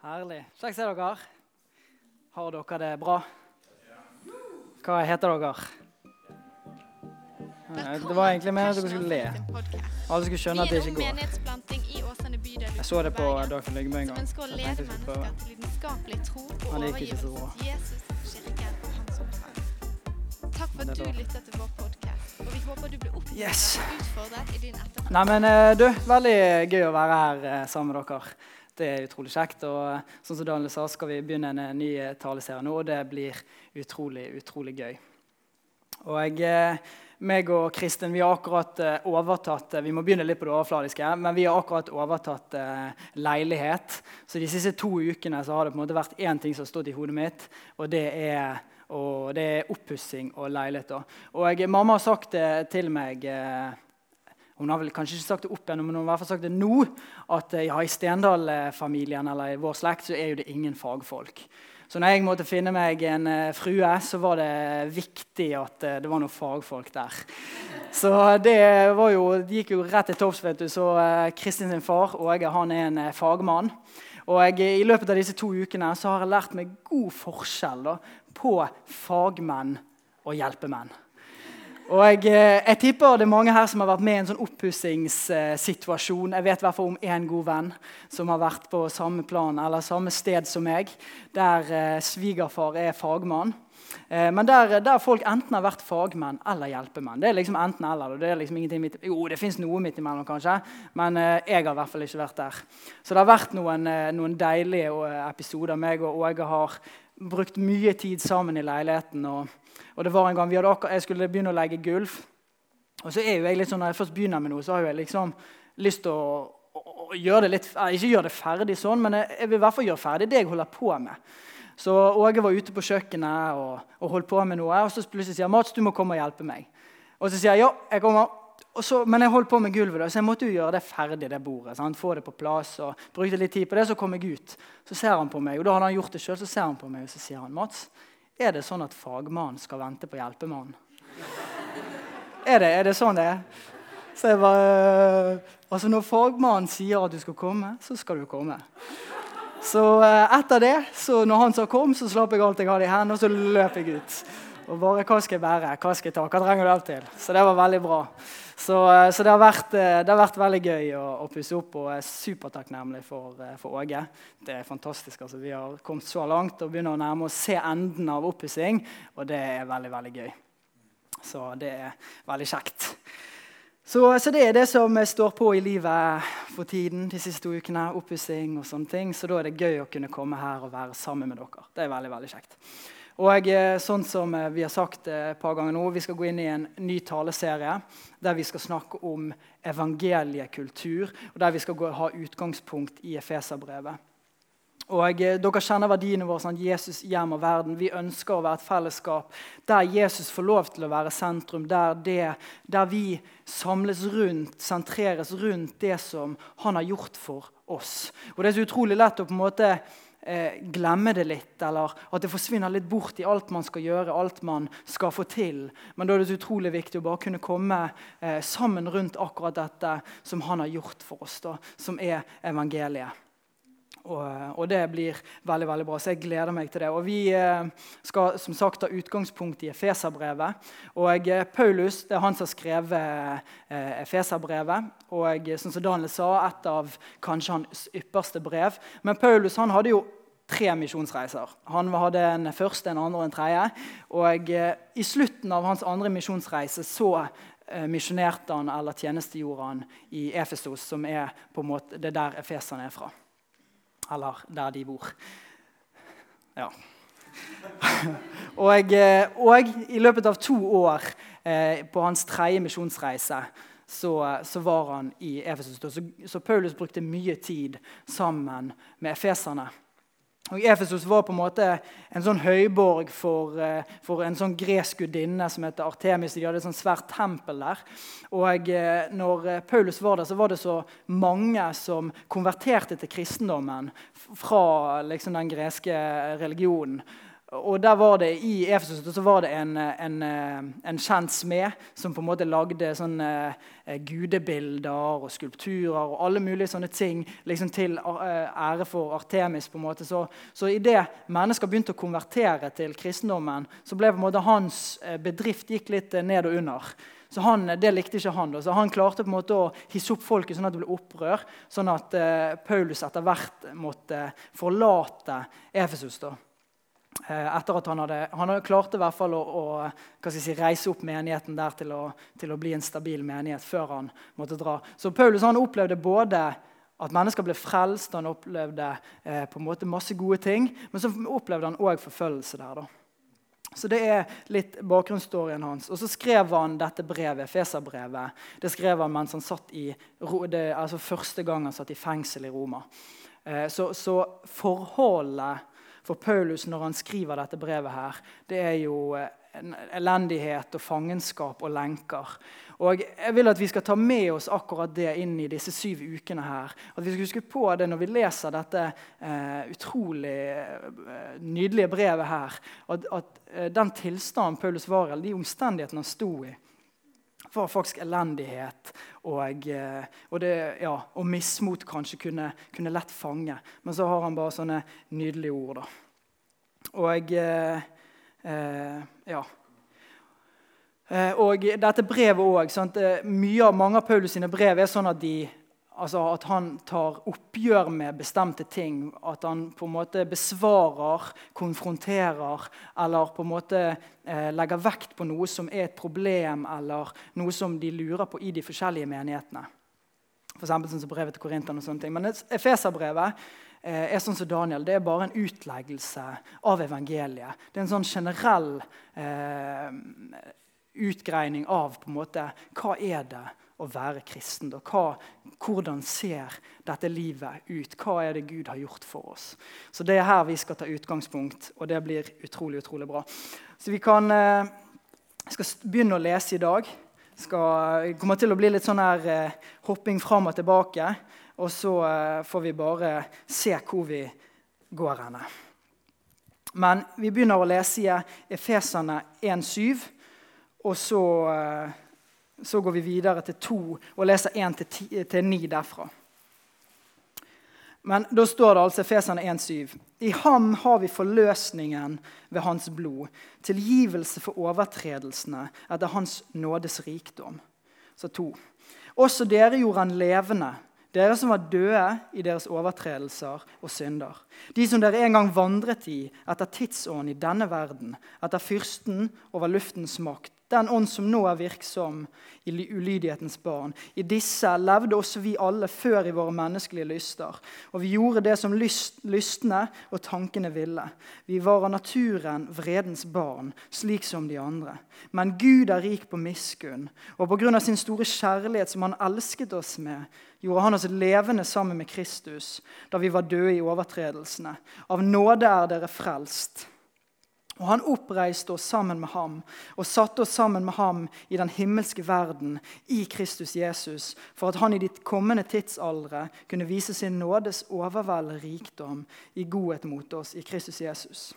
Herlig. Kjekt å se dere. Har dere det bra? Hva heter dere? Det var egentlig meningen at dere skulle le. Alle skulle skjønne at det ikke går. Jeg så det på Dagfinn Lyggebø en gang. Han Jeg tenkte jeg skulle prøve. gikk ikke så bra. Takk for at du lyttet lytter til vår podkast, og vi håper du blir oppmuntret Yes. og utfordret i din etterfølgelse. Nei, men eh, du, veldig gøy å være her eh, sammen med dere. Det er utrolig kjekt. Og sånn som Daniel sa, skal vi begynne en eh, ny eh, taleserie nå, og det blir utrolig, utrolig gøy. Og jeg, meg og Kristin vi har akkurat overtatt Vi må begynne litt på det overfladiske, men vi har akkurat overtatt leilighet. Så de siste to ukene så har det på en måte vært én ting som har stått i hodet mitt, og det er og det er oppussing og leilighet. Og jeg, Mamma har sagt til meg eh, Hun har vel kanskje ikke sagt det opp igjen, men hun har i hvert fall sagt det nå. At eh, ja, i Stendal-familien eller i vår slekt så er jo det ingen fagfolk. Så når jeg måtte finne meg en eh, frue, så var det viktig at eh, det var noen fagfolk der. Så det jo, det gikk jo rett til topps. vet du. Så Kristin sin far Åge han er en fagmann. Og jeg, I løpet av disse to ukene så har jeg lært meg god forskjell da, på fagmenn og hjelpemenn. Og jeg, eh, jeg tipper det er mange her som har vært med i en sånn oppussingssituasjon. Jeg vet i om én god venn som har vært på samme plan eller samme sted som meg, der eh, svigerfar er fagmann. Eh, men der, der folk enten har vært fagmenn eller hjelpemenn. Det er liksom enten eller. det er liksom ingenting midt, Jo, det fins noe midt imellom, kanskje, men jeg har i hvert fall ikke vært der. Så det har vært noen, noen deilige episoder. Meg og Åge har brukt mye tid sammen i leiligheten. Og, og det var en gang vi hadde akkurat, Jeg skulle begynne å legge gulv. Og så er jo jeg litt sånn, Når jeg først begynner med noe, så har jeg liksom lyst til å, å, å gjøre det litt, Ikke gjøre det ferdig sånn, men jeg, vil i hvert fall gjøre ferdig det jeg holder på med. Så Åge var ute på kjøkkenet og, og holdt på med noe. Og så plutselig sier Mats, du må komme og hjelpe meg. Og så sier jeg ja, jeg kommer. Så, men jeg holdt på med gulvet, så jeg måtte jo gjøre det ferdig. det bordet, sant? Få det på plass. og Brukte litt tid på det, så kom jeg ut. Så ser han på meg, og da hadde han gjort det selv, så ser han på meg og så sier han, Mats, er det sånn at fagmannen skal vente på hjelpemannen? Er det, er det sånn det er? Så jeg bare Altså, når fagmannen sier at du skal komme, så skal du komme. Så øh, etter det, så når han sa kom, så slapp jeg alt jeg hadde i hendene, og så løp jeg ut. Og bare Hva skal jeg bære? Hva skal jeg ta? Hva trenger du hjelp til? Så det var veldig bra. Så, eh, så det, har vært, eh, det har vært veldig gøy å, å pusse opp, og jeg er supertakknemlig for, eh, for Åge. Det er fantastisk. altså Vi har kommet så langt og begynner å nærme oss se enden av oppussing, og det er veldig, veldig gøy. Så det er veldig kjekt. Så, så det er det som står på i livet for tiden de siste to ukene. Oppussing og sånne ting. Så da er det gøy å kunne komme her og være sammen med dere. Det er veldig, veldig kjekt. Og eh, sånn som eh, vi har sagt eh, et par ganger nå, vi skal gå inn i en ny taleserie der vi skal snakke om evangeliekultur, og der vi skal gå, ha utgangspunkt i Efeserbrevet. Og Dere kjenner verdiene våre. sånn, Jesus hjem og verden. Vi ønsker å være et fellesskap der Jesus får lov til å være sentrum. Der, det, der vi samles rundt, sentreres rundt det som han har gjort for oss. Og Det er så utrolig lett å på en måte eh, glemme det litt, eller at det forsvinner litt bort i alt man skal gjøre, alt man skal få til. Men da er det utrolig viktig å bare kunne komme eh, sammen rundt akkurat dette som han har gjort for oss, da, som er evangeliet. Og, og, det blir veldig veldig bra. Så jeg gleder meg til det. Og Vi eh, skal som sagt ta utgangspunkt i Efeserbrevet. Og eh, Paulus det er han som har skrevet eh, Efeserbrevet. Og som Daniel sa, et av kanskje hans ypperste brev. Men Paulus han hadde jo tre misjonsreiser. Han hadde en første, en andre og en tredje. Og I slutten av hans andre misjonsreise så misjonerte han eller tjenestegjorde han i Efesos, som er på en måte det der efeserne er fra eller der de bor. Ja. og, og, i løpet av to år eh, på hans tredje misjonsreise så, så, var han i Efesus. Så, så, Paulus brukte mye tid sammen med efeserne. Og Efesos var på en måte en sånn høyborg for, eh, for en sånn gresk gudinne som heter Artemis. De hadde et sånn svært tempel der. Og eh, når Paulus var der, så var det så mange som konverterte til kristendommen fra liksom, den greske religionen. Og der var det, I Efesus så var det en, en, en, kjent smed som på en måte lagde sånne eh, gudebilder og skulpturer og alle mulige sånne ting liksom til eh, ære for Artemis. på en måte. Så, så idet mennesker begynte å konvertere til kristendommen, så ble på en måte hans eh, bedrift gikk litt ned og under. Så han, Det likte ikke han. Da. Så Han klarte på en måte å hisse opp folket sånn at det ble opprør, sånn at uh, Paulus etter hvert måtte forlate Efesus. da. Eh, etter at han hadde, han hadde klart i hvert fall å, å si, reise opp menigheten der til å, til å, bli en stabil menighet før han måtte dra. Så Paulus han opplevde både at mennesker ble frelst, han opplevde eh, på en måte masse gode ting, men så opplevde han òg forfølgelse der. da. Så Det er litt bakgrunnsstorien hans. Og Så skrev han dette brevet, Feserbrevet. Det skrev han mens han satt i, det, altså første gang han satt i fengsel i Roma. Eh, så, så forholdet for Paulus når han skriver dette brevet, her, det er jo eh, elendighet og fangenskap og lenker. Og Jeg vil at vi skal ta med oss akkurat det inn i disse syv ukene. her. At vi skal huske på det når vi leser dette eh, utrolig eh, nydelige brevet her. At, at eh, den tilstanden Paulus var i, eller de omstendighetene han sto i, var faktisk elendighet og, eh, og, det, ja, og mismot kanskje kunne, kunne, lett fange. Men så har han bare sånne nydelige ord. da. Og eh, eh, ja. Eh, og dette brevet òg. Mange av Paulus sine brev er sånn at de Altså at han tar oppgjør med bestemte ting. At han på en måte besvarer, konfronterer eller på en måte eh, legger vekt på noe som er et problem, eller noe som de lurer på i de forskjellige menighetene. For sånn som brevet til Korinther og sånne ting. Men Efeserbrevet eh, er sånn som Daniel, det er bare en utleggelse av evangeliet. Det er en sånn generell eh, utgreining av på en måte, hva er det å være kristen. Hva, hvordan ser dette livet ut? Hva er det Gud har gjort for oss? Så Det er her vi skal ta utgangspunkt, og det blir utrolig utrolig bra. Så Vi kan, eh, skal begynne å lese i dag. Det kommer til å bli litt sånn her eh, hopping fram og tilbake. Og så eh, får vi bare se hvor vi går henne. Men vi begynner å lese i Efesene 1,7, og så så går vi videre til to og leser 1-9 derfra. Men da står det altså Fesane 1,7.: I ham har vi forløsningen ved hans blod, tilgivelse for overtredelsene etter hans nådes rikdom. Så to. Også dere gjorde han levende, dere som var døde i deres overtredelser og synder. De som dere en gang vandret i etter tidsånden i denne verden, etter fyrsten over luftens makt, den ånd som nå er virksom i ulydighetens barn. I disse levde også vi alle før i våre menneskelige lyster. Og vi gjorde det som lyst, lystne og tankene ville. Vi var av naturen vredens barn, slik som de andre. Men Gud er rik på miskunn, og pga. sin store kjærlighet som han elsket oss med, gjorde han oss levende sammen med Kristus da vi var døde i overtredelsene. Av nåde er dere frelst. Og han oppreiste oss sammen med ham og satte oss sammen med ham i den himmelske verden i Kristus Jesus, for at han i ditt kommende tidsaldre kunne vise sin nådes overveldende rikdom i godhet mot oss i Kristus Jesus.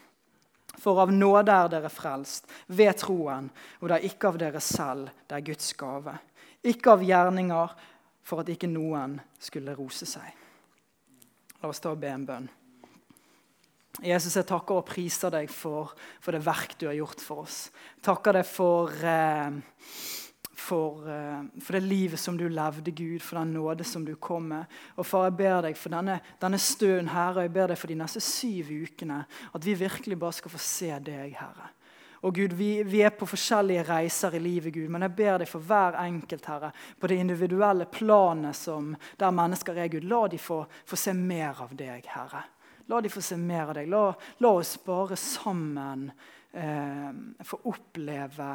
For av nåde er dere frelst, ved troen, og det er ikke av dere selv, det er Guds gave. Ikke av gjerninger, for at ikke noen skulle rose seg. La oss ta og be en bønn. Jesus, jeg takker og priser deg for, for, det verk du har gjort for oss. Takker deg for, eh, for, eh, for, det livet som du levde, Gud, for den nåde som du kom med. Og far, jeg ber deg for denne, denne stunden her, og jeg ber deg for de neste syv ukene, at vi virkelig bare skal få se deg, Herre. Og Gud, vi, vi, er på forskjellige reiser i livet, Gud, men jeg ber deg for hver enkelt, Herre, på det individuelle planet som, der mennesker er, Gud, la de få, få se mer av deg, Herre. La de få se mer av deg. La, la oss bare sammen eh, få oppleve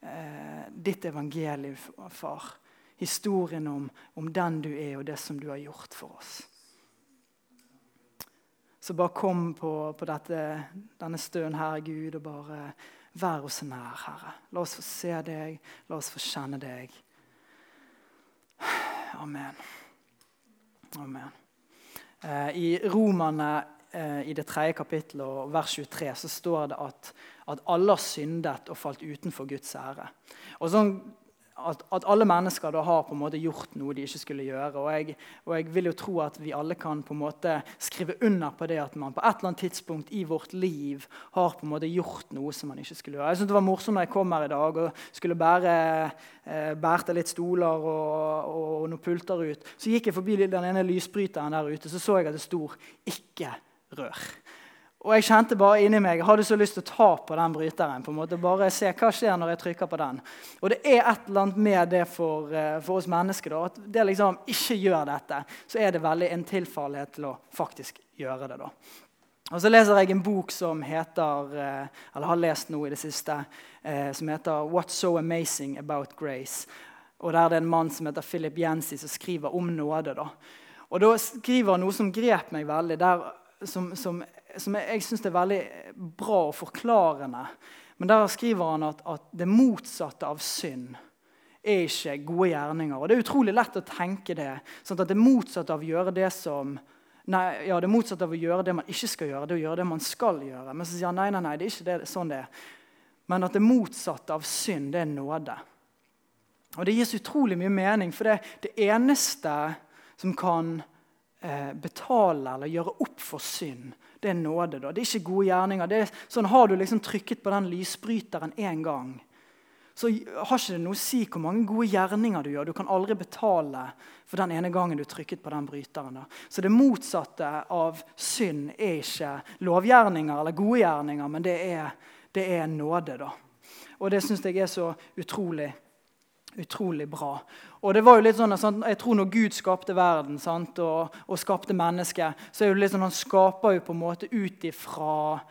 eh, ditt evangelium, far. Historien om, om, den du er, og det som du har gjort for oss. Så bare kom på, på dette, denne stunden her, Gud, og bare vær oss nær, Herre. La oss få se deg, la oss få kjenne deg. Amen. Amen. Eh, I Romane eh, i det tredje kapittelet og vers 23 så står det at, at alle har syndet og falt utenfor Guds ære. Og sånn at, at, alle mennesker da har på en måte gjort noe de ikke skulle gjøre. Og jeg, og jeg, vil jo tro at vi alle kan på en måte skrive under på det at man på et eller annet tidspunkt i vårt liv har på en måte gjort noe som man ikke skulle gjøre. Jeg synes Det var morsomt når jeg kom her i dag og skulle bære eh, bærte litt stoler og, og, og noen pulter ut. Så gikk jeg forbi den ene lysbryteren der ute, så så jeg at det stod 'ikke rør'. Og jeg kjente bare inni meg, jeg hadde så lyst til å ta på den bryteren. på en måte, Bare se hva skjer når jeg trykker på den. Og det er et eller annet med det for, eh, for oss mennesker. da, At det liksom ikke gjør dette, så er det veldig en tilfallighet til å faktisk gjøre det. da. Og Så leser jeg en bok som heter, eh, eller har lest noe i det siste, eh, som heter 'What's So Amazing About Grace'. Og Der er det en mann som heter Philip Jensi, som skriver om nåde. da. Og Da skriver han noe som grep meg veldig. der som, som som jeg, jeg syns er veldig bra og forklarende. Men der skriver han at, at, det motsatte av synd er ikke gode gjerninger. Og Det er utrolig lett å tenke det. Sånn at det motsatte av å gjøre det som nei, ja, det motsatte av å gjøre det man ikke skal gjøre, det er å gjøre det man skal gjøre. Men så sier han nei, nei, nei, det er ikke det, sånn det er. Men at det motsatte av synd, det er nåde. Og Det gir så utrolig mye mening, for det, det eneste som kan eh, betale eller gjøre opp for synd, det er nåde. Da. Det er ikke gode gjerninger. Det er sånn, Har du liksom trykket på den lysbryteren én gang, så har ikke det noe å si hvor mange gode gjerninger du gjør. Du kan aldri betale for den ene gangen du trykket på den bryteren. Da. Så det motsatte av synd er ikke lovgjerninger eller gode gjerninger, men det er, det er nåde. da. Og det syns jeg er så utrolig utrolig bra. Og det var jo litt sånn? Jeg tror Når Gud skapte verden sant? Og, og, skapte mennesket, så er det litt sånn, han skaper jo på en måte ut ifra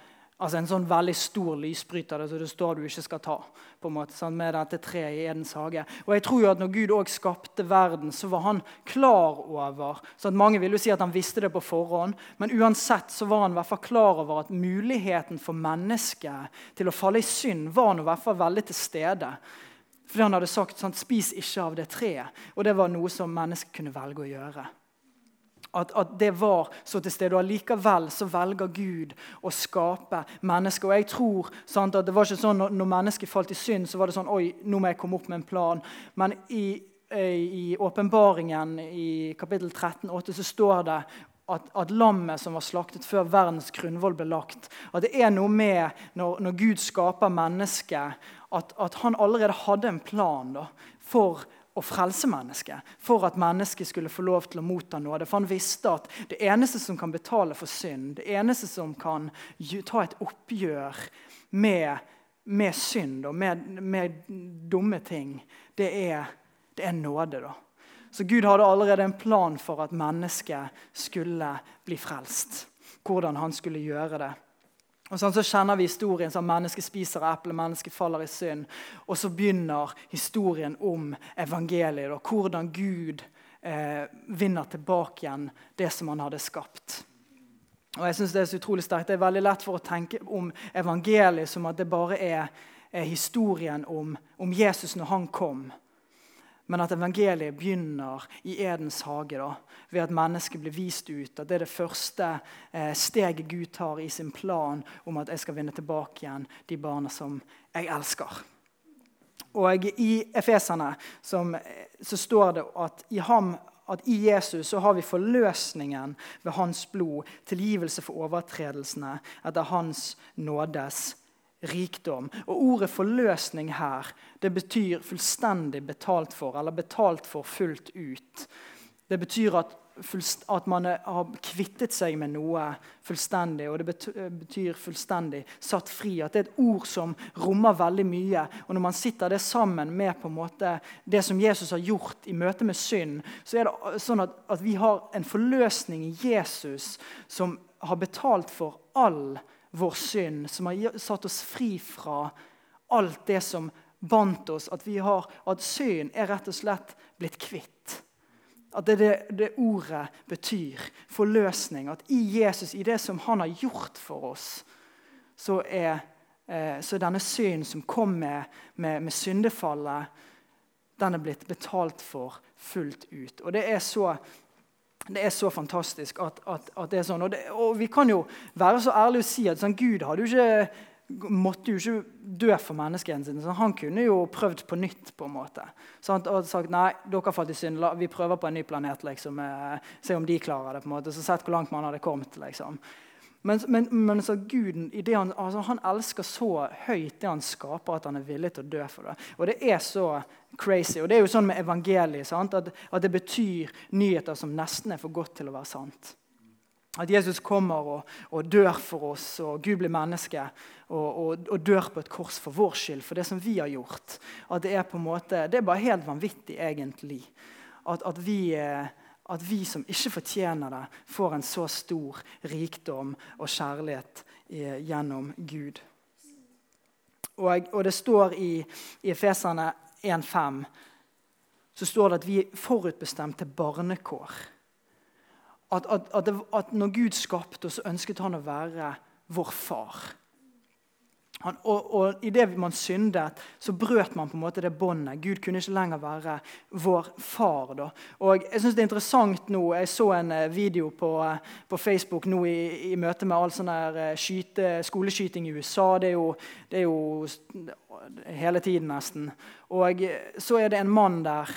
altså en sånn veldig stor lysbryter det, så det står du ikke skal ta. på en måte, sant? Med dette treet i Edens hage. Og jeg tror jo at Når Gud også skapte verden, så var han klar over så at Mange vil jo si at han visste det på forhånd, men uansett så var han i hvert fall klar over at muligheten for mennesket til å falle i synd var nå i hvert fall veldig til stede. Fordi han hadde sagt sånn, 'spis ikke av det treet'. Og det var noe som mennesket kunne velge å gjøre. At, at, det var så til stede. Og allikevel så velger Gud å skape mennesker. Og jeg tror sant, at det var ikke sånn når, når mennesket falt i synd, så var det sånn Oi, nå må jeg komme opp med en plan. Men i, i åpenbaringen i kapittel 13, 8, så står det at, at, lammet som var slaktet før verdens grunnvoll ble lagt At det er noe med når, når Gud skaper mennesket, at, at, han allerede hadde en plan da, for å frelse mennesket. For at mennesket skulle få lov til å motta nåde. For han visste at det eneste som kan betale for synd, det eneste som kan ta et oppgjør med, med synd og med, med, dumme ting, det er, det er nåde. da. Så Gud hadde allerede en plan for at mennesket skulle bli frelst. Hvordan han skulle gjøre det. Og sånn så kjenner vi historien som mennesket spiser eple, mennesket faller i synd. Og så begynner historien om evangeliet. Og hvordan Gud eh, vinner tilbake igjen det som han hadde skapt. Og jeg synes Det er så utrolig sterkt. Det er veldig lett for å tenke om evangeliet som at det bare er, er historien om, om Jesus når han kom. Men at evangeliet begynner i Edens hage, da, ved at mennesket blir vist ut. At det er det første eh, steget Gud tar i sin plan om at jeg skal vinne tilbake igjen de barna som jeg elsker. Og I Efesene så står det at i ham at i Jesus så har vi forløsningen ved hans blod, tilgivelse for overtredelsene etter hans nådes rikdom. Og Ordet forløsning her det betyr fullstendig betalt for, eller betalt for fullt ut. Det betyr at, at man har kvittet seg med noe fullstendig, og det betyr fullstendig satt fri. At det er et ord som rommer veldig mye. Og Når man sitter det sammen med på en måte det som Jesus har gjort i møte med synd, så er det sånn at, at vi har en forløsning i Jesus som har betalt for all vår synd, som har satt oss fri fra alt det som bandt oss. At, vi har, at synd er rett og slett blitt kvitt. At det det, det ordet betyr. Forløsning. At i Jesus, i det som han har gjort for oss, så er, eh, så denne synd som kom med, med, med syndefallet, den er blitt betalt for fullt ut. Og det er så Det er så fantastisk at, at, at det er sånn. Og, det, og, vi kan jo være så ærlige og si at sånn, Gud hadde jo ikke, måtte jo ikke dø for menneskene sine. Sånn, han kunne jo prøvd på nytt. på en måte. Sånn, og sagt nei, dere falt i synd, vi prøver på en ny planet. liksom, eh, Se om de klarer det. på en måte, Så sett hvor langt man hadde kommet. liksom. Men, men, men så Guden han, altså, han, elsker så høyt det han skaper, at han er villig til å dø for det. Og det er så crazy. Og det er jo sånn med evangeliet at, at, det betyr nyheter som nesten er for godt til å være sant. At Jesus kommer og, og dør for oss, og Gud blir menneske og, og, og, dør på et kors for vår skyld, for det som vi har gjort. At Det er på en måte, det er bare helt vanvittig, egentlig. At, at vi... Eh, at vi som ikke fortjener det, får en så stor rikdom og kjærlighet gjennom Gud. Og, og, det står i, i Efeserne 1,5 så står det at vi er forutbestemt til barnekår. At, at, at, det, at når Gud skapte oss, så ønsket han å være vår far. Han, og, og Idet man syndet, så brøt man på en måte det båndet. Gud kunne ikke lenger være vår far. Da. Og jeg synes det er interessant nå, Jeg så en eh, video på, eh, på Facebook nå i, i, møte med all sånn der skyte, skoleskyting i USA. Det er, jo, det er jo hele tiden, nesten. Og så er det en mann der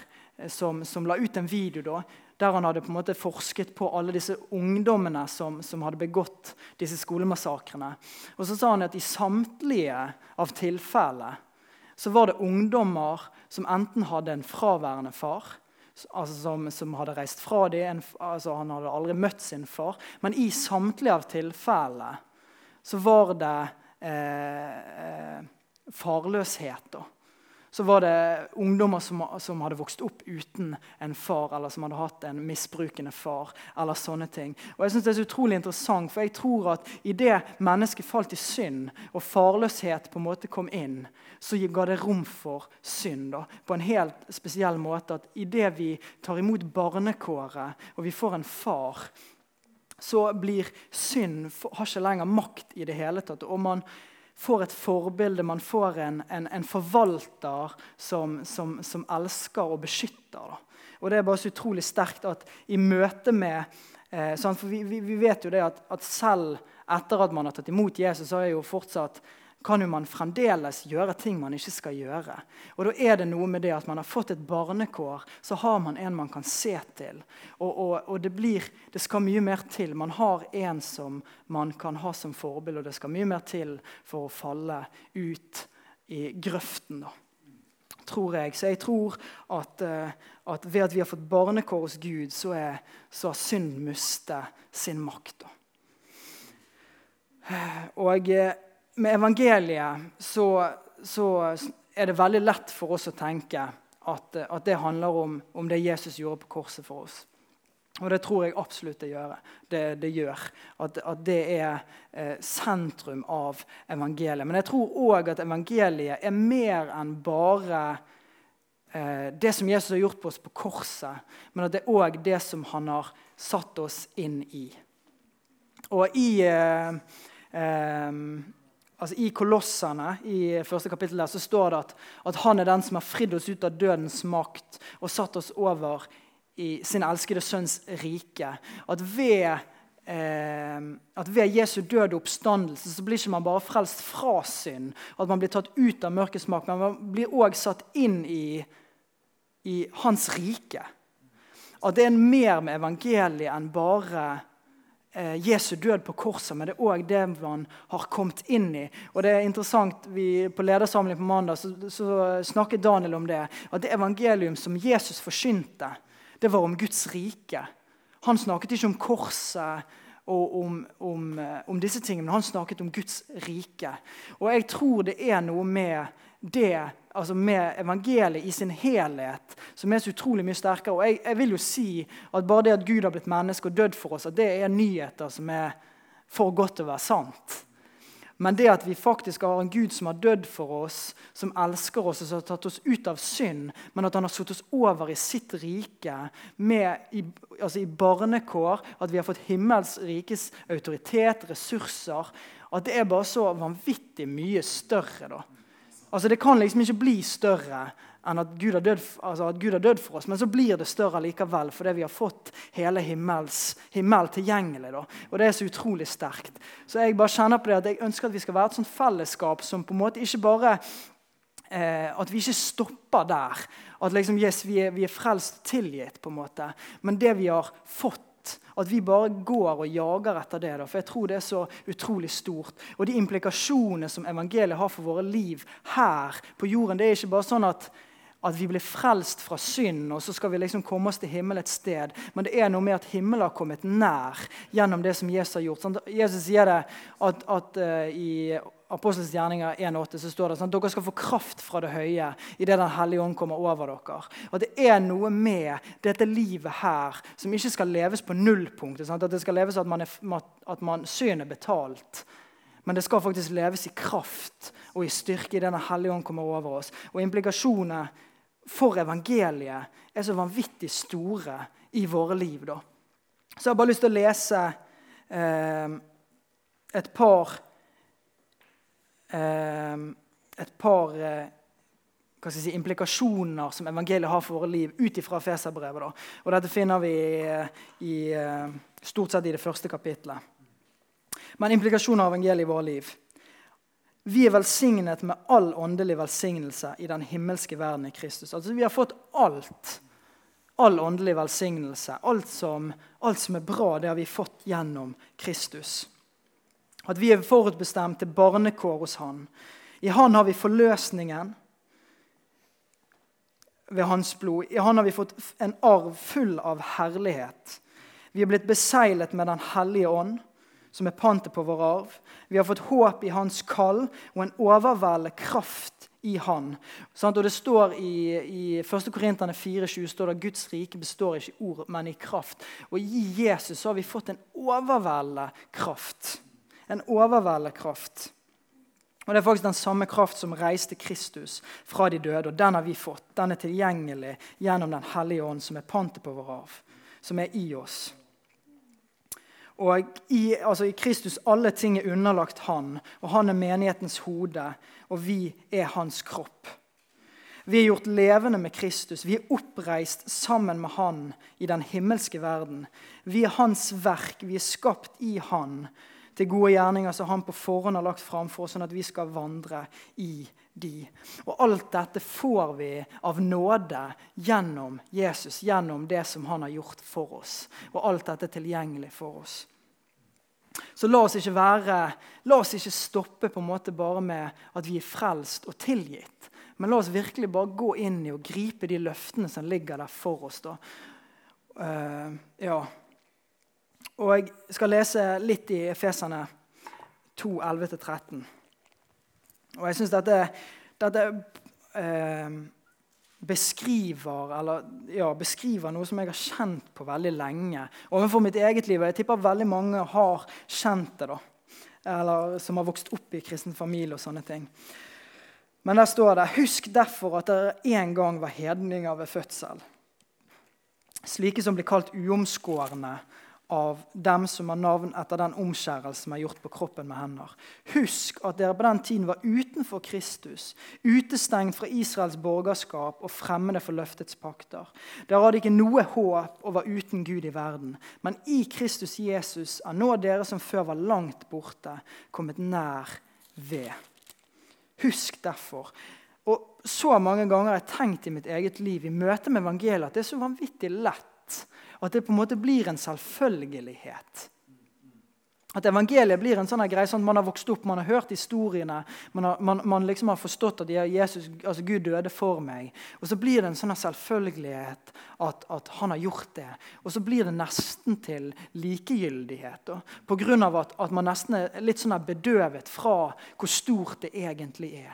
som, som la ut en video da, der han hadde på en måte forsket på alle disse ungdommene som, som hadde begått disse skolemassakrene. Og så sa han at i samtlige av tilfellene så var det ungdommer som enten hadde en fraværende far, altså som, som, hadde reist fra dem, altså Han hadde aldri møtt sin far. Men i samtlige av tilfellene så var det eh, eh farløshet. da så var det ungdommer som, som, hadde vokst opp uten en far, eller som hadde hatt en misbrukende far. eller sånne ting. Og jeg synes Det er så utrolig interessant, for jeg tror at idet mennesket falt i synd, og farløshet på en måte kom inn, så ga det rom for synd da, på en helt spesiell måte. At idet vi tar imot barnekåret, og vi får en far så blir synd har ikke lenger makt i det hele tatt. og man får et forbilde, man får en, en, en forvalter som, som, som, elsker og beskytter. Da. Og Det er bare så utrolig sterkt at i møte med eh, sånn, For vi, vi, vi, vet jo det at, at, selv etter at man har tatt imot Jesus, så er jo fortsatt kan jo man fremdeles gjøre ting man ikke skal gjøre. Og da er det noe med det at man har fått et barnekår, så har man en man kan se til. Og, og, og det, blir, det, skal mye mer til. Man har en som man kan ha som forbilde, og det skal mye mer til for å falle ut i grøften. da tror jeg. Så jeg tror at, uh, at, ved at vi har fått barnekår hos Gud, så, er, så har synd mistet sin makt. Da. Og uh, med evangeliet så, så, er det veldig lett for oss å tenke at, at det handler om, om, det Jesus gjorde på korset for oss. Og det tror jeg absolutt det gjør. Det, det gjør. At, at, det er eh, sentrum av evangeliet. Men jeg tror òg at evangeliet er mer enn bare eh, det som Jesus har gjort på oss på korset, men at det er òg det som han har satt oss inn i. Og i eh, eh altså I Kolossene i første kapittel der, så står det at, at, han er den som har fridd oss ut av dødens makt og satt oss over i sin elskede sønns rike. At ved, eh, at ved Jesu døde oppstandelse så blir ikke man bare frelst fra synd, at man blir tatt ut av mørkets makt, men man blir òg satt inn i, i hans rike. At det er mer med evangeliet enn bare Jesu død på korset, men det er òg det man har kommet inn i. Og det er interessant, vi, På ledersamling på mandag så, så, snakket Daniel om det. At det evangelium som Jesus forsynte, det var om Guds rike. Han snakket ikke om korset og om, om, eh, om disse tingene, men han snakket om Guds rike. Og jeg tror det er noe med det altså med evangeliet i sin helhet, som er så utrolig mye sterkere. Og jeg, jeg, vil jo si at bare det at Gud har blitt menneske og dødd for oss, at det er nyheter som er for godt til å være sant. Men det at vi faktisk har en Gud som har dødd for oss, som elsker oss og som har tatt oss ut av synd, men at han har satt oss over i sitt rike med, i, altså i barnekår, at vi har fått himmels rikes autoritet, ressurser At det er bare så vanvittig mye større. da Altså Det kan liksom ikke bli større enn at Gud, død altså at Gud har dødd for oss, men så blir det større likevel fordi vi har fått hele himmels, himmel tilgjengelig. Da. Og Det er så utrolig sterkt. Så jeg bare kjenner på det at jeg ønsker at vi skal være et sånt fellesskap som på en måte ikke bare eh, At vi ikke stopper der. At liksom, yes, vi, er, vi er frelst tilgitt, på en måte. Men det vi har fått at vi bare går og jager etter det. For jeg tror det er så utrolig stort. Og de implikasjonene som evangeliet har for våre liv her på jorden, det er ikke bare sånn at at vi blir frelst fra synd, og så skal vi liksom komme oss til himmel et sted. Men det er noe med at himmelen har kommet nær gjennom det som Jesus har gjort. Jesus sier det at, at uh, i Apostelens gjerninger 1,8 så står det sånn, dere skal få kraft fra det høye idet Den hellige ånd kommer over dere. At det er noe med dette livet her som ikke skal leves på nullpunktet. At det skal leves at man, er, at man synd er betalt. Men det skal faktisk leves i kraft og i styrke idet Den hellige ånd kommer over oss. Og implikasjonene for evangeliet er så vanvittig store i våre liv. Da. Så jeg har bare lyst til å lese eh, et par Et par eh, si, implikasjoner som evangeliet har for våre liv, ut ifra Feserbrevet. Og dette finner vi i, eh, stort sett i det første kapitlet. Men implikasjoner av evangeliet i våre liv. Vi er velsignet med all åndelig velsignelse i den himmelske verden i Kristus. Altså Vi har fått alt. All åndelig velsignelse. Alt som, alt som er bra, det har vi fått gjennom Kristus. At vi er forutbestemt til barnekår hos Han. I Han har vi forløsningen ved Hans blod. I Han har vi fått en arv full av herlighet. Vi er blitt beseglet med Den hellige ånd som er pantet på vår arv. Vi har fått håp i hans kall og en overveldende kraft i han. Og det står I, i 1. Korinterne 4,20 står det Guds rike består ikke i ord, men i kraft. Og i Jesus har vi fått en overveldende kraft. En overveldende kraft. Og Det er faktisk den samme kraft som reiste Kristus fra de døde. og Den har vi fått. Den er tilgjengelig gjennom Den hellige ånd, som er pantet på vår arv. Som er i oss. Og i, altså I Kristus alle ting er underlagt han, og han er menighetens hode, og vi er hans kropp. Vi er gjort levende med Kristus. Vi er oppreist sammen med Han i den himmelske verden. Vi er Hans verk. Vi er skapt i Han til gode gjerninger som Han på forhånd har lagt fram for oss, sånn at vi skal vandre i de. Og alt dette får vi av nåde gjennom Jesus, gjennom det som han har gjort for oss. Og alt dette er tilgjengelig for oss. Så la oss ikke, være, la oss ikke stoppe på en måte bare med at vi er frelst og tilgitt. Men la oss virkelig bare gå inn i og gripe de løftene som ligger der for oss. da. Uh, ja. Og jeg skal lese litt i Efesene 2, 11-13. Og jeg syns dette, dette eh, beskriver, eller, ja, beskriver, noe som jeg har kjent på veldig lenge. Overfor mitt eget liv. og Jeg tipper veldig mange har kjent det. da. Eller som har vokst opp i kristen familie og sånne ting. Men der står det Husk derfor at dere en gang var hedninger ved fødsel. Slike som blir kalt uomskårne av dem som har navn etter den omskjærelsen som er gjort på kroppen med hender. Husk at dere på den tiden var utenfor Kristus, utestengt fra Israels borgerskap og fremmede for løftets pakter. Dere hadde ikke noe håp og var uten Gud i verden. Men i Kristus Jesus er nå dere som før var langt borte, kommet nær ved. Husk derfor. Og så mange ganger har jeg tenkt i mitt eget liv i møte med evangeliet at det er så vanvittig lett at det på en måte blir en selvfølgelighet. At evangeliet blir en sånn greie sånn man har vokst opp, man har hørt historiene. Man har, man, man liksom har forstått at Jesus, altså Gud døde for meg. Og så blir det en sånn selvfølgelighet at, at, han har gjort det. Og så blir det nesten til likegyldighet. Pga. At, at man nesten er litt sånn bedøvet fra hvor stort det egentlig er.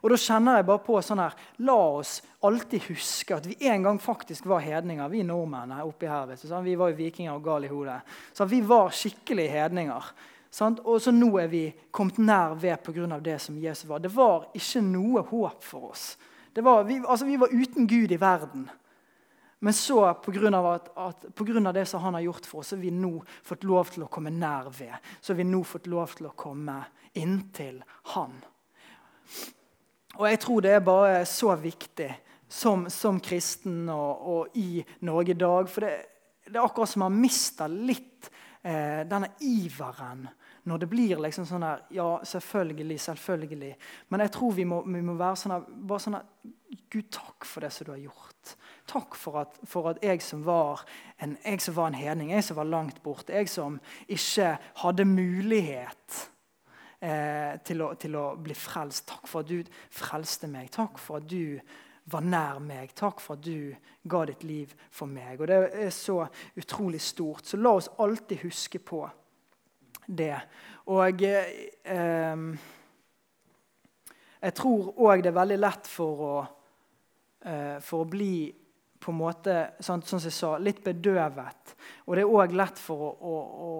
Og da kjenner jeg bare på sånn her La oss alltid huske at vi en gang faktisk var hedninger, vi nordmenn her oppe her. vet du, sånn? Vi var jo vikinger og gale i hodet. Så vi var skikkelige hedninger. Sant? Og så nå er vi kommet nær ved pga. det som Jesus var. Det var ikke noe håp for oss. Var, vi, altså, vi, var uten Gud i verden. Men så, pga. På grunn av det som han har gjort for oss, så har vi nå fått lov til å komme nær ved. Så har vi nå fått lov til å komme inntil han. Og jeg tror det er bare så viktig som, som kristen og, og, i Norge i dag. For det, det er akkurat som man mister litt eh, denne iveren når det blir liksom sånn her Ja, selvfølgelig, selvfølgelig. Men jeg tror vi må, vi må være sånn her, bare sånn her Gud, takk for det som du har gjort. Takk for at, for at jeg, som en, jeg som var en hedning, jeg som var langt borte, jeg som ikke hadde mulighet eh, til, å, til, å, bli frelst. Takk for at du frelste meg. Takk for at du var nær meg. Takk for at du ga ditt liv for meg. Og Det er så utrolig stort. Så la oss alltid huske på det. Og eh, jeg tror òg det er veldig lett for å, eh, for å bli på en måte, sånn, som jeg sa, litt bedøvet. Og det er òg lett for å, å, å,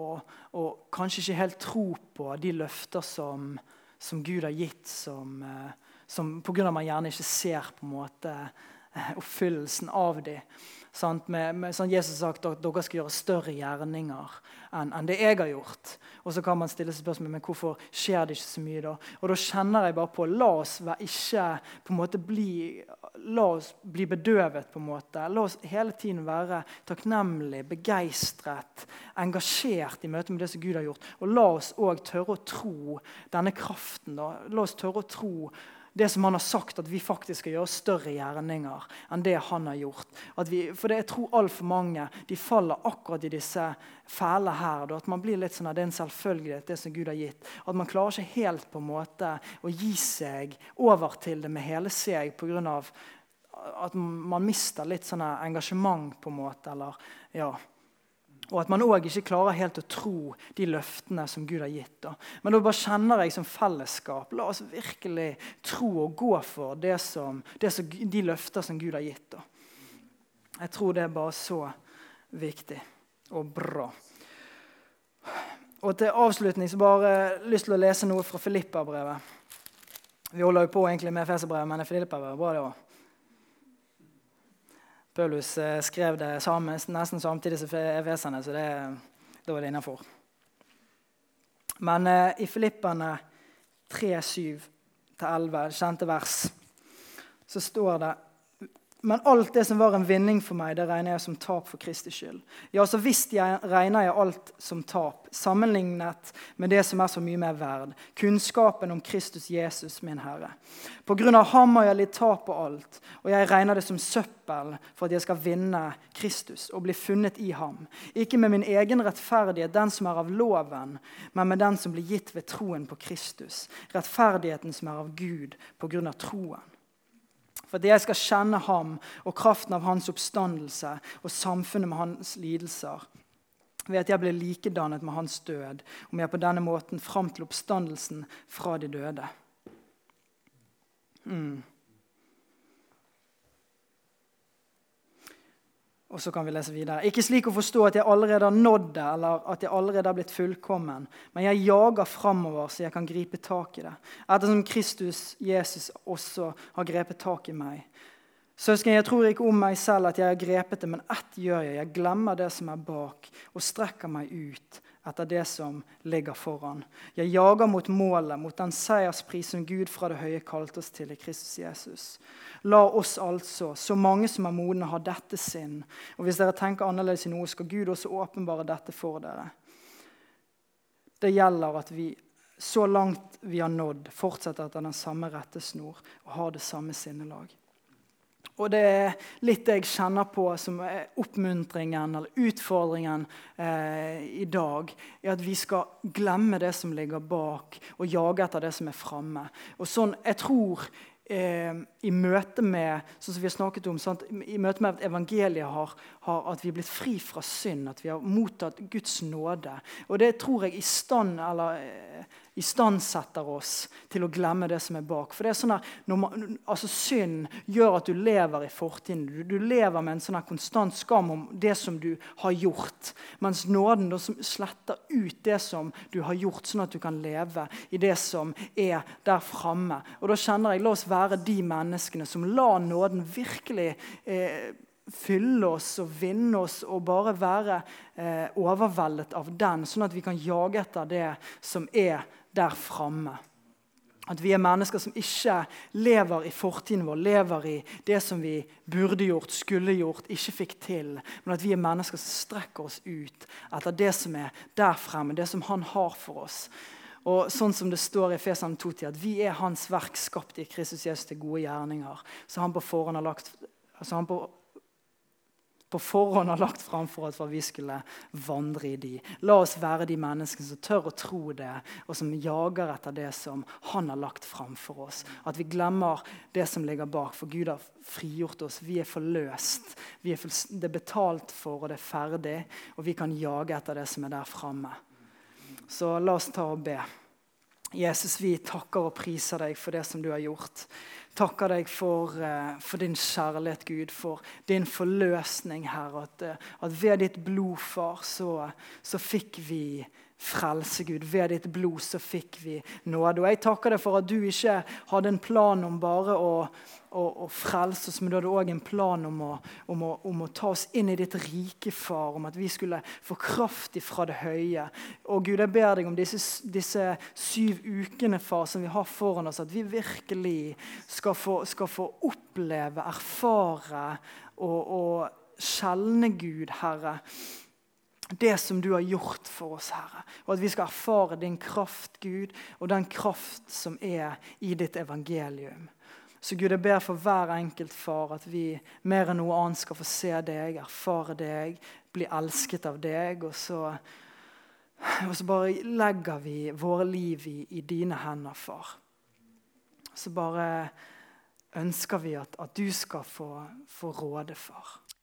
å, kanskje ikke helt tro på de løfter som, som Gud har gitt, som, eh, som pga. at man gjerne ikke ser på en måte eh, oppfyllelsen av dem. Sant? Med, med, sånn Jesus har sagt at dere skal gjøre større gjerninger enn, enn det jeg har gjort. Og så kan man stille seg spørsmål men hvorfor skjer det ikke så mye da. Og da kjenner jeg bare på la oss ikke på en måte bli, la oss bli bedøvet. på en måte. La oss hele tiden være takknemlig, begeistret, engasjert i møte med det som Gud har gjort. Og la oss òg tørre å tro denne kraften. Da. La oss tørre å tro det som han har sagt, at vi faktisk skal gjøre større gjerninger enn det han har gjort. Vi, for det, jeg tror altfor mange de faller akkurat i disse fæle her. At man blir litt sånn at det er en selvfølgelighet, det som Gud har gitt. At man klarer ikke helt på en måte å gi seg over til det med hele seg pga. at man mister litt sånn engasjement, på en måte. eller ja, og at man òg ikke klarer helt å tro de løftene som Gud har gitt. Men da bare kjenner jeg som fellesskap La oss virkelig tro og gå for det som, det som, de løfter som Gud har gitt. Jeg tror det er bare så viktig og bra. Og Til avslutning så bare lyst til å lese noe fra Filippa-brevet. Vi holder jo på egentlig med Feserbrevet, men Filippa-brevet bra det også. Paulus eh, skrev det samme, nesten samtidig som Efesene, så det, da var det innafor. Men eh, i Filippene 3, 7-11, kjente vers, så står det men alt det som var en vinning for meg, det regner jeg som tap for Kristi skyld. Ja, så visst jeg regner jeg alt som tap, sammenlignet med det som er så mye mer verd, kunnskapen om Kristus Jesus, min Herre. På grunn av ham har jeg litt tap på alt, og jeg regner det som søppel for at jeg skal vinne Kristus og bli funnet i ham. Ikke med min egen rettferdighet, den som er av loven, men med den som blir gitt ved troen på Kristus. Rettferdigheten som er av Gud på grunn av troen for at jeg skal kjenne ham og kraften av hans oppstandelse og samfunnet med hans lidelser. Ved at jeg blir likedannet med hans død, om jeg på denne måten fram til oppstandelsen fra de døde. Mm. Og så kan vi lese videre. Ikke slik å forstå at jeg allerede har nådd det, eller at jeg allerede har blitt fullkommen, men jeg jager framover så jeg kan gripe tak i det, ettersom Kristus, Jesus, også har grepet tak i meg. Søsken, jeg tror ikke om meg selv at jeg har grepet det, men ett gjør jeg. Jeg glemmer det som er bak, og strekker meg ut etter det som ligger foran. Jeg jager mot målet, mot den seierspris som Gud fra det høye kalte oss til i Kristus Jesus. La oss altså, så mange som er modne, ha dette sinn. Og hvis dere tenker annerledes i noe, skal Gud også åpenbare dette for dere. Det gjelder at vi så langt vi har nådd, fortsetter etter den samme rettesnor og har det samme sinnelag. Og det er litt det jeg kjenner på som er oppmuntringen eller utfordringen eh, i dag. er At vi skal glemme det som ligger bak, og jage etter det som er framme. Og sånn, jeg tror eh, i møte med sånn som vi har snakket om, sant? i møte med at evangeliet har, har, at vi er blitt fri fra synd, at vi har mottatt Guds nåde. Og det tror jeg i stand, eller, eh, istandsetter oss til å glemme det som er bak. For det er sånn at man, altså Synd gjør at du lever i fortiden. Du, du, lever med en sånn konstant skam om det som du har gjort. Mens nåden sletter ut det som du har gjort, sånn at du kan leve i det som er der framme. Og da kjenner jeg, La oss være de menneskene som lar nåden virkelig eh, fylle oss og vinne oss og bare være eh, overveldet av den, sånn at vi kan jage etter det som er der framme. At vi er mennesker som ikke lever i fortiden vår, lever i det som vi burde gjort, skulle gjort, ikke fikk til. Men at vi er mennesker som strekker oss ut etter det som er der fremme, det som Han har for oss. Og sånn som det står i Efesene 2, at vi er Hans verk skapt i Kristus Jesus til gode gjerninger. Så han på forhånd har lagt altså han på på forhånd har lagt fram for at vi skulle vandre i de. La oss være de menneskene som tør å tro det, og som jager etter det som han har lagt fram for oss. At vi glemmer det som ligger bak, for Gud har frigjort oss. Vi er forløst. Vi er for, det er betalt for, og det er ferdig, og vi kan jage etter det som er der framme. Så la oss ta og be. Jesus, vi takker og priser deg for det som du har gjort. Takker deg for, eh, for din kjærlighet, Gud, for din forløsning, Herre. At, eh, at ved ditt blod, far, så, så fikk vi frelse, Gud. Ved ditt blod så fikk vi nåde. Og jeg takker deg for at du ikke hadde en plan om bare å, å, å frelse oss, men du hadde òg en plan om å, om, om å, ta oss inn i ditt rike, far. Om at vi skulle få kraft ifra det høye. Og Gud, jeg ber deg om disse, disse syv ukene, far, som vi har foran oss, at vi virkelig skal få, skal få oppleve, erfare og, og skjelne Gud, Herre det som du har gjort for oss, Herre. Og at vi skal erfare din kraft, Gud, og den kraft som er i ditt evangelium. Så Gud, jeg ber for hver enkelt far at vi mer enn noe annet skal få se deg, erfare deg, bli elsket av deg. Og så, og så bare legger vi våre liv i, i, dine hender, far. Så bare ønsker vi at, at du skal få, få råde, far.